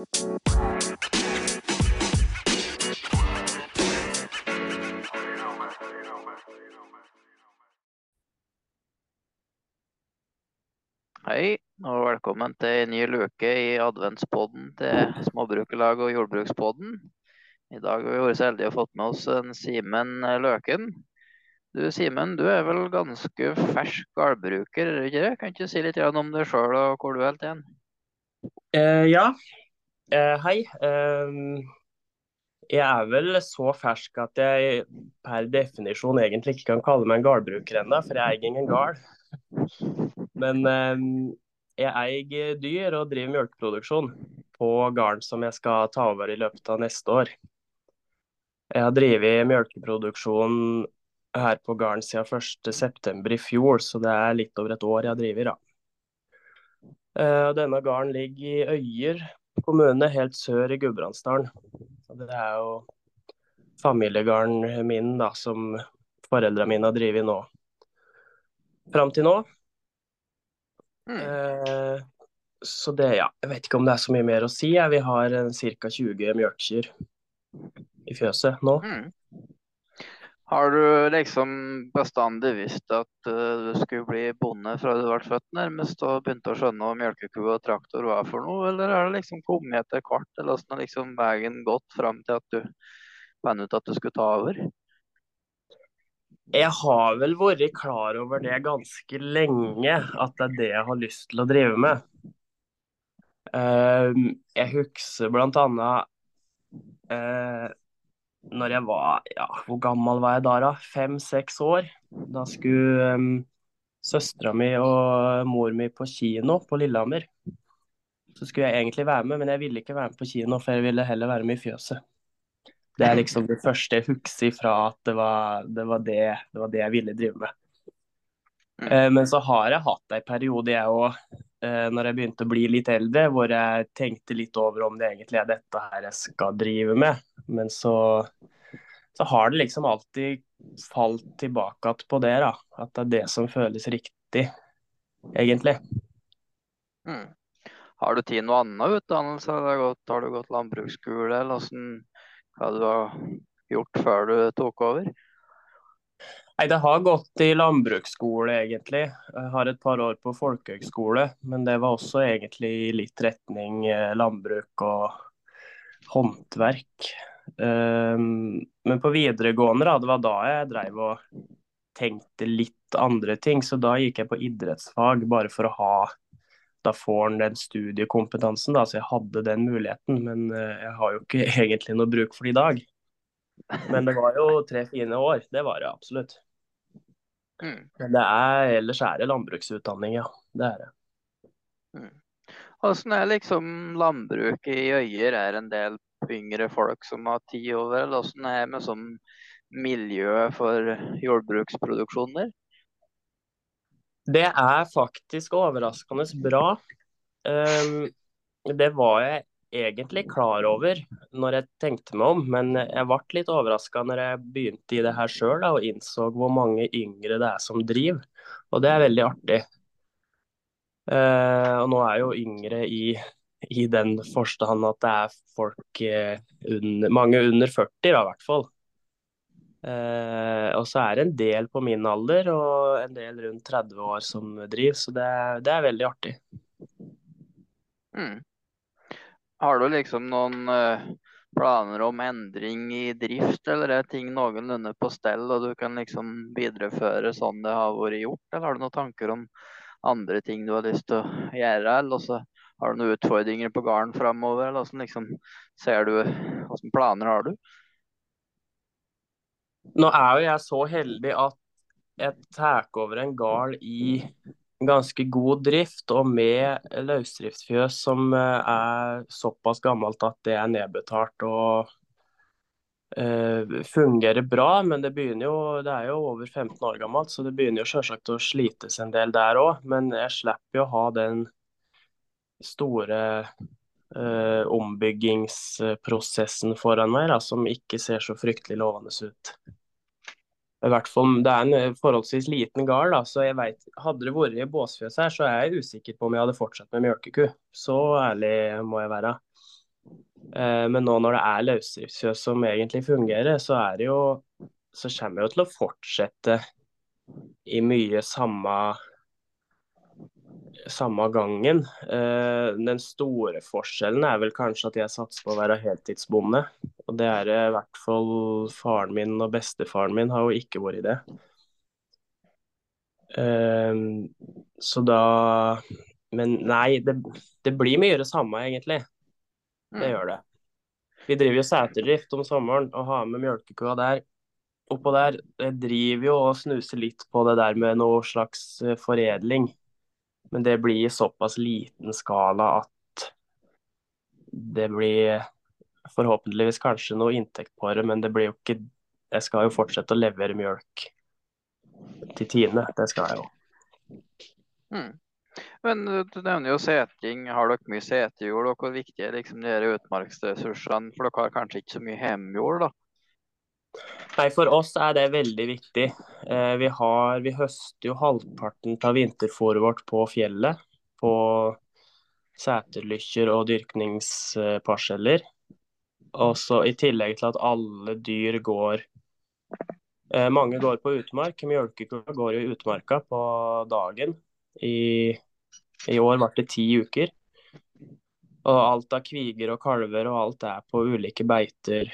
Hei, og velkommen til en ny luke i adventspodden til Småbrukerlag og Jordbrukspodden. I dag har vi vært så heldige å fått med oss en Simen Løken. Du Simen, du er vel ganske fersk gårdbruker, er du ikke det? Kan ikke si litt om deg sjøl og hvor du er helt igjen? Eh, ja, eh, hei. Eh, jeg er vel så fersk at jeg per definisjon egentlig ikke kan kalle meg en gårdbruker ennå, for jeg eier ingen gård. Men eh, jeg eier dyr og driver melkeproduksjon på gården som jeg skal ta over i løpet av neste år. Jeg har drevet melkeproduksjon her på gården siden 1.9. i fjor, så det er litt over et år jeg har drevet. Eh, denne gården ligger i Øyer kommune, helt sør i Gudbrandsdalen. Det er jo familiegården min da, som foreldrene mine har drevet nå. Fram til nå. Mm. Eh, så det, ja. Jeg vet ikke om det er så mye mer å si. Vi har ca. 20 mjølkekyr i fjøset nå. Mm. Har du liksom bestandig visst at uh, du skulle bli bonde fra du ble født nærmest, og begynte å skjønne hva melkeku og traktor var for noe, eller har det liksom kommet etter hvert, eller åssen har liksom veien gått fram til at du fant ut at du skulle ta over? Jeg har vel vært klar over det ganske lenge, at det er det jeg har lyst til å drive med. Uh, jeg husker blant annet uh, når jeg var ja, hvor gammel var jeg da? da? Fem-seks år. Da skulle um, søstera mi og mor mi på kino på Lillehammer. Så skulle jeg egentlig være med, men jeg ville ikke være med på kino, for jeg ville heller være med i fjøset. Det er liksom det første jeg husker fra at det var det, var det, det, var det jeg ville drive med. Mm. Eh, men så har jeg hatt en periode, jeg òg, når jeg begynte å bli litt eldre, hvor jeg tenkte litt over om det egentlig er dette her jeg skal drive med. Men så, så har det liksom alltid falt tilbake igjen på det, da. At det er det som føles riktig, egentlig. Mm. Har du tid noe annen utdannelse? Har du gått landbruksskole, eller åssen, hva du har gjort før du tok over? Nei, Det har gått i landbruksskole, egentlig. Jeg har et par år på folkehøgskole, men det var også egentlig litt retning eh, landbruk og håndverk. Um, men på videregående, da, det var da jeg drev og tenkte litt andre ting, så da gikk jeg på idrettsfag bare for å ha da får en den studiekompetansen. Da, så jeg hadde den muligheten, men eh, jeg har jo ikke egentlig noe bruk for det i dag. Men det var jo tre fine år, det var det absolutt. Mm. Men det er, ellers er det landbruksutdanning, ja. Det er det. Mm. Er liksom landbruket i Øyer? Er en del yngre folk som har tid over, eller hvordan er det med sånn miljø for jordbruksproduksjoner? Det er faktisk overraskende bra. Um, det var jeg egentlig klar over når jeg tenkte meg om, men jeg ble litt overraska når jeg begynte i det her sjøl og innså hvor mange yngre det er som driver. Og det er veldig artig. Uh, og nå er jo yngre i, i den forstand at det er folk uh, under, mange under 40 da, i hvert fall. Uh, og så er det en del på min alder og en del rundt 30 år som driver, så det, det er veldig artig. Mm. Har du liksom noen uh, planer om endring i drift, eller er ting noenlunde på stell og du kan liksom videreføre sånn det har vært gjort, eller har du noen tanker om andre ting du har lyst til å gjøre, eller også har du noen utfordringer på gården framover, eller hvordan liksom ser du, hvilke planer har du? Nå er jo jeg så heldig at jeg tar over en gard i ganske god drift, og med løsdriftsfjøs som eh, er såpass gammelt at det er nedbetalt og uh, fungerer bra. Men det jo, det er jo over 15 år gammelt, så det begynner jo selvsagt å slites en del der òg. Men jeg slipper jo å ha den store uh, ombyggingsprosessen foran meg, da, som ikke ser så fryktelig lovende ut i hvert fall, Det er en eh, forholdsvis liten gard, så jeg vet, hadde det vært i båsfjøs her, så er jeg usikker på om jeg hadde fortsatt med mjølkeku. Så ærlig må jeg være. Eh, men nå når det er løsdriftsfjøs som egentlig fungerer, så er det jo Så kommer jeg jo til å fortsette i mye samme samme gangen. Eh, den store forskjellen er vel kanskje at jeg satser på å være heltidsbonde. Og det er i hvert fall faren min og bestefaren min har jo ikke vært i det. Eh, så da Men nei, det, det blir mye det samme, egentlig. Det Mm. gjør det. Vi driver jo seterdrift om sommeren og har med mjølkekua der. Oppå der. Jeg driver jo og snuser litt på det der med noe slags eh, foredling. Men det blir i såpass liten skala at det blir forhåpentligvis kanskje noe inntekt på det, men det blir jo ikke Jeg skal jo fortsette å levere mjølk til Tine. Det skal jeg jo. Mm. Men uh, du nevner jo seting. Har dere mye setejord? Og hvor viktig er liksom de utmarksressursene? For dere har kanskje ikke så mye hjemmejord, da? Nei, for oss er det veldig viktig. Eh, vi, har, vi høster jo halvparten av vinterfôret vårt på fjellet. På seterlykker og dyrkningsparseller. Og så i tillegg til at alle dyr går eh, Mange går på utmark. Mjølkekua går jo i utmarka på dagen. I, I år ble det ti uker. Og alt av kviger og kalver og alt er på ulike beiter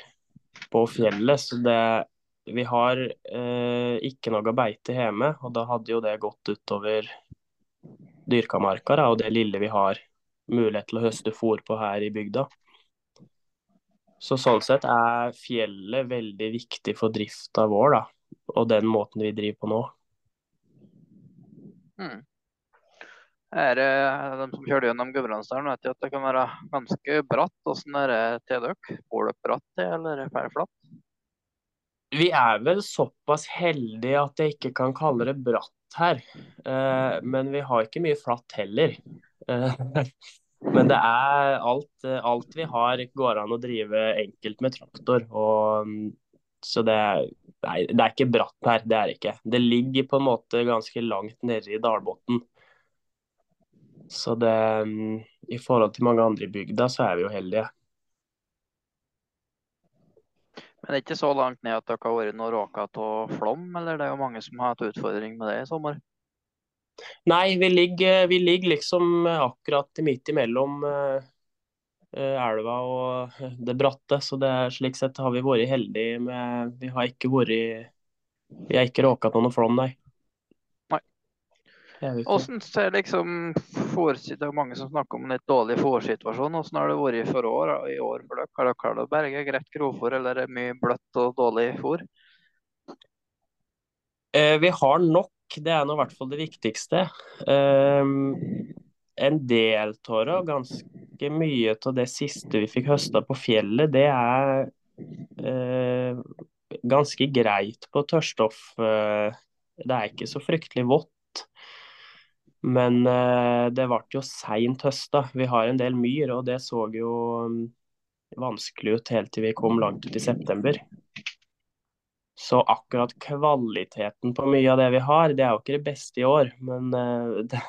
på fjellet. Så det Vi har eh, ikke noe beite hjemme, og da hadde jo det gått utover dyrkamarka da, og det lille vi har mulighet til å høste fôr på her i bygda. Så sånn sett er fjellet veldig viktig for drifta vår, da. Og den måten vi driver på nå. Mm. Er det de som kjører gjennom Gudbrandsdalen, vet jo at det kan være ganske bratt. Hvordan er det til dere? Går det bratt til, eller er det flatt? Vi er vel såpass heldige at jeg ikke kan kalle det bratt her. Eh, men vi har ikke mye flatt heller. Eh, men det er alt, alt vi har går an å drive enkelt med traktor. Og, mm, så det er, nei, det er ikke bratt her, det er det ikke. Det ligger på en måte ganske langt nede i dalbunnen. Så det mm, I forhold til mange andre i bygda, så er vi jo heldige. Men det er ikke så langt ned at dere har vært noe råka av flom, eller det er jo mange som har hatt utfordring med det i sommer? Nei, vi ligger, vi ligger liksom akkurat midt imellom eh, eh, elva og det bratte. Så det slik sett har vi vært heldige med Vi har ikke vært Vi har ikke råka av noe flom. Nei. Det er vi ikke. Hvordan ser liksom Det er mange som snakker om en litt dårlig fòrsituasjon. Hvordan har det vært for år, i år for dere? Har dere klart å berge greit grovfôr, eller er det mye bløtt og dårlig fôr? Eh, vi har nok, det er nå i hvert fall det viktigste. Eh, en del av og ganske mye av det siste vi fikk høsta på fjellet, det er eh, ganske greit på tørrstoff. Eh, det er ikke så fryktelig vått. Men eh, det ble jo seint høsta. Vi har en del myr, og det så jo mm, vanskelig ut helt til vi kom langt ut i september. Så akkurat kvaliteten på mye av det vi har, det er jo ikke det beste i år. Men eh, det,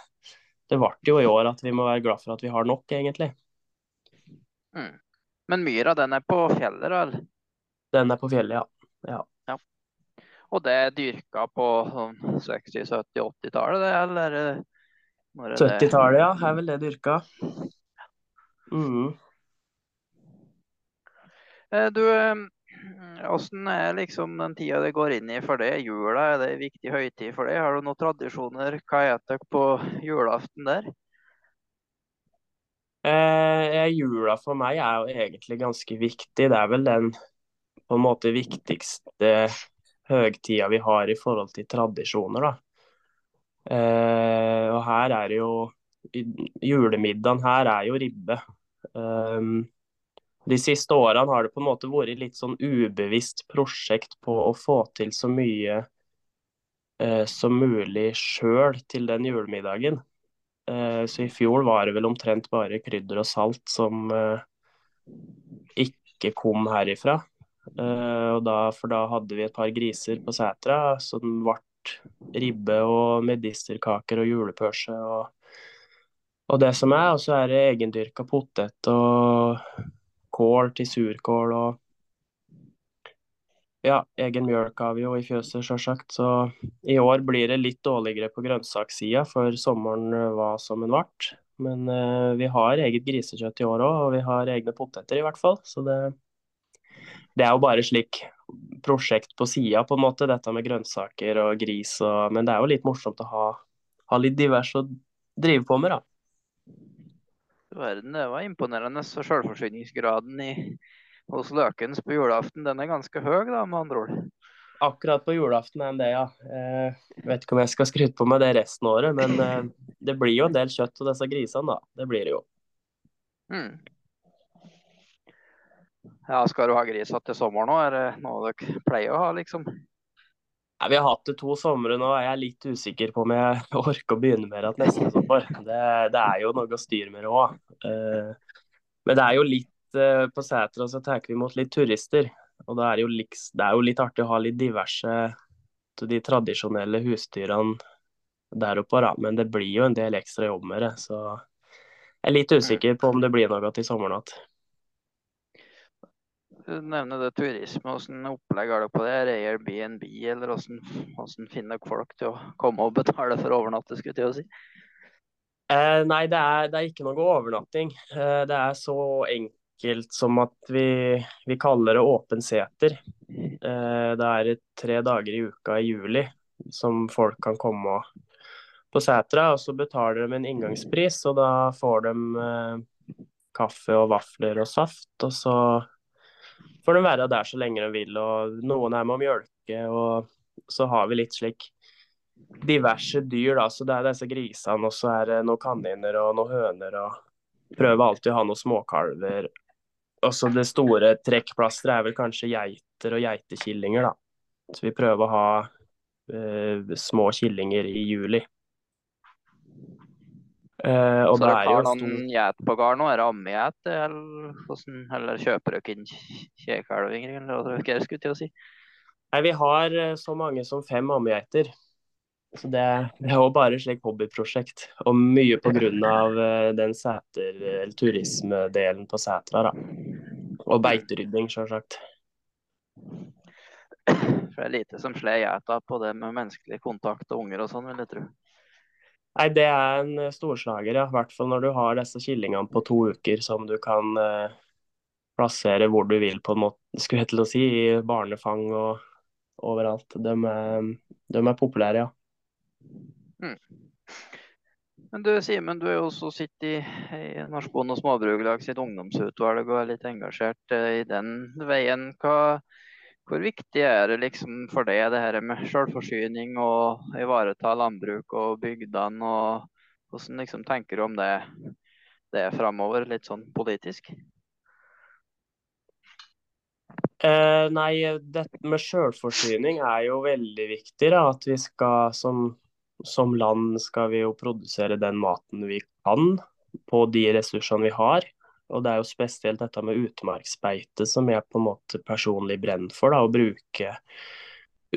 det ble jo i år at vi må være glad for at vi har nok, egentlig. Mm. Men myra den er på fjellet, da? Den er på fjellet, ja. ja. Og det er dyrka på sånn 60-, 70-, 80-tallet, det, eller? eh, når er det- 70-tallet, ja. Er vel det dyrka. Mm. Eh, Du, åssen er liksom den tida det går inn i for det? Jula, er det en viktig høytid for det? Har du noen tradisjoner? Hva spiser dere på julaften der? Eh, jula for meg er jo egentlig ganske viktig. Det er vel den på en måte viktigste høgtida vi har i forhold til tradisjoner, da. Eh, og her er det jo Julemiddagen her er jo ribbe. Um, de siste årene har det på en måte vært litt sånn ubevisst prosjekt på å få til så mye eh, som mulig sjøl til den julemiddagen. Eh, så i fjor var det vel omtrent bare krydder og salt som ikke kom herifra. Da, for da hadde vi et par griser på setra, så den ribbe og medisterkaker og julepølse og, og det som er. Og så er det egendyrka potet og kål til surkål og ja, egen mjølk har vi jo i fjøset, sjølsagt. Så i år blir det litt dårligere på grønnsakssida, for sommeren var som den ble. Men uh, vi har eget grisekjøtt i år òg, og vi har egne poteter i hvert fall. Så det, det er jo bare slik prosjekt på sida, på en måte, dette med grønnsaker og gris. Og, men det er jo litt morsomt å ha, ha litt divers å drive på med, da. Verden, det var imponerende. Så selvforsyningsgraden i hos Løkens på julaften, den er ganske høy, da, med andre ord? Akkurat på julaften er den det, ja. Eh, vet ikke om jeg skal skryte på meg det resten av året, men eh, det blir jo en del kjøtt av disse grisene, da. Det blir det jo. Mm. Ja, skal du ha gris til sommeren òg? Er det noe dere pleier å ha, liksom? Ja, vi har hatt det to somre nå. Jeg er litt usikker på om jeg orker å begynne med det neste sommer. Det, det, er jo noe å styre med òg. Eh, men det er jo litt Eh, på Sætra så tar vi imot litt turister. Og det er jo litt, det er jo litt artig å ha litt diverse av de tradisjonelle husdyrene der oppe, da. Men det blir jo en del ekstra jobb med det. Så jeg er litt usikker på om det blir noe til sommeren igjen. Nevner det turisme. Hvordan opplegg er det på det? Er det Airbnb, eller hvordan, hvordan finner folk til å komme og betale for å overnatte? skulle jeg si? Eh, nei, det er, det er, ikke noe overnatting. Eh, det er så enkelt enkelt som at vi, vi kaller det åpen seter. Eh, det er tre dager i uka i juli som folk kan komme på setra, og så betaler de en inngangspris, og da får de eh, kaffe og vafler og saft, og så får de være der så lenge de vil, og noen er med å mjølke, og så har vi litt slik diverse dyr, da, så det er disse grisene, og så er det noen kaniner og noen høner, og prøver alltid å ha noen småkalver også det store trekkplasteret er vel kanskje geiter og geitekillinger, da. Så vi prøver å ha uh, små killinger i juli. Og så dere har noen stor... gjet på gården nå? Er det ammegeit, eller, eller kjøper dere inn kjekalvinger, eller hva dere skulle til å si? Nei, vi har eh, så mange som fem ammegeiter. Så det, det er jo bare et slikt hobbyprosjekt. Og mye pga. Uh, den seter, turismedelen på setra. da. Og beiterydding, sjølsagt. For det er lite som slår geita på det med menneskelig kontakt og unger og sånn, vil jeg tro. Nei, det er en storslager, ja. I hvert fall når du har disse killingene på to uker som du kan eh, plassere hvor du vil, på en måte, skulle jeg til å si, i barnefang og overalt. De er, de er populære, ja. Mm. Men du Simen, du har jo også sittet i, i Norsk Bonde- og Småbrukerlag sitt ungdomsutvalg og er litt engasjert eh, i den veien. Hva, hvor viktig er det liksom for deg det her med selvforsyning og ivareta landbruk og bygdene? og Hvordan liksom tenker du om det, det framover, litt sånn politisk? Eh, nei, dette med selvforsyning er jo veldig viktig. Da, at vi skal som, som, land skal vi jo produsere den maten vi kan på de ressursene vi har. Og det er jo spesielt dette med utmarksbeite som jeg på en måte personlig brenner for. Da, å bruke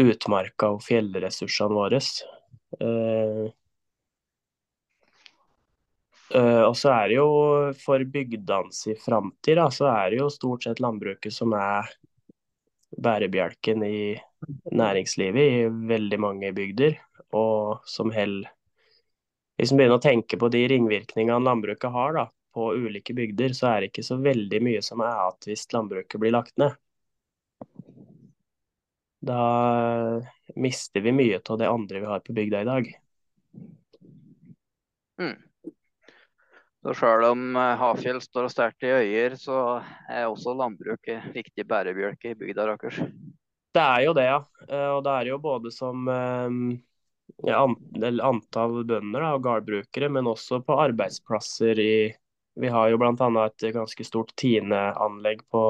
utmarka og fjellressursene våre. Uh, Uh, og så er det jo for bygdene i framtid, så er det jo stort sett landbruket som er bærebjelken i næringslivet i veldig mange bygder. Og som heller Hvis man begynner å tenke på de ringvirkningene landbruket har da, på ulike bygder, så er det ikke så veldig mye som er at hvis landbruket blir lagt ned. Da mister vi mye av det andre vi har på bygda i dag. Mm. Så selv om eh, Hafjell står sterkt i øyer, så er også landbruket viktig bærebjelke i bygda deres. Det er jo det, ja. Eh, og det er jo både som eh, ja, antall bønder da, og gårdbrukere, men også på arbeidsplasser i Vi har jo bl.a. et ganske stort Tine-anlegg på,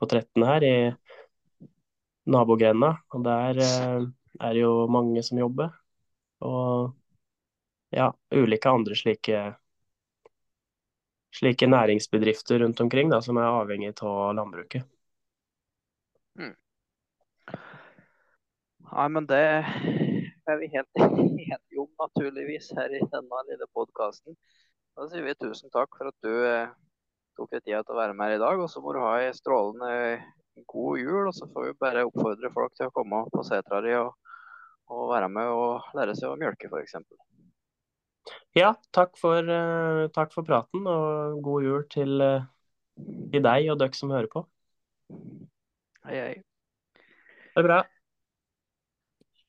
på 13 her i nabogrenda. Og der er det jo mange som jobber. Og ja, ulike andre slike slike næringsbedrifter rundt omkring da, som er avhengig av landbruket. Mm. Nei, men det er vi helt enige om, naturligvis, her i denne lille podkasten. Da sier vi tusen takk for at du eh, tok deg tida til å være med her i dag. Og så må du ha ei strålende god jul. Og så får vi bare oppfordre folk til å komme på setra di og, og, være med og lære seg å mjølke, f.eks. Ja, takk for, uh, takk for, praten, og god jul til, til deg og dere som hører på. Hei, hei. Det er bra.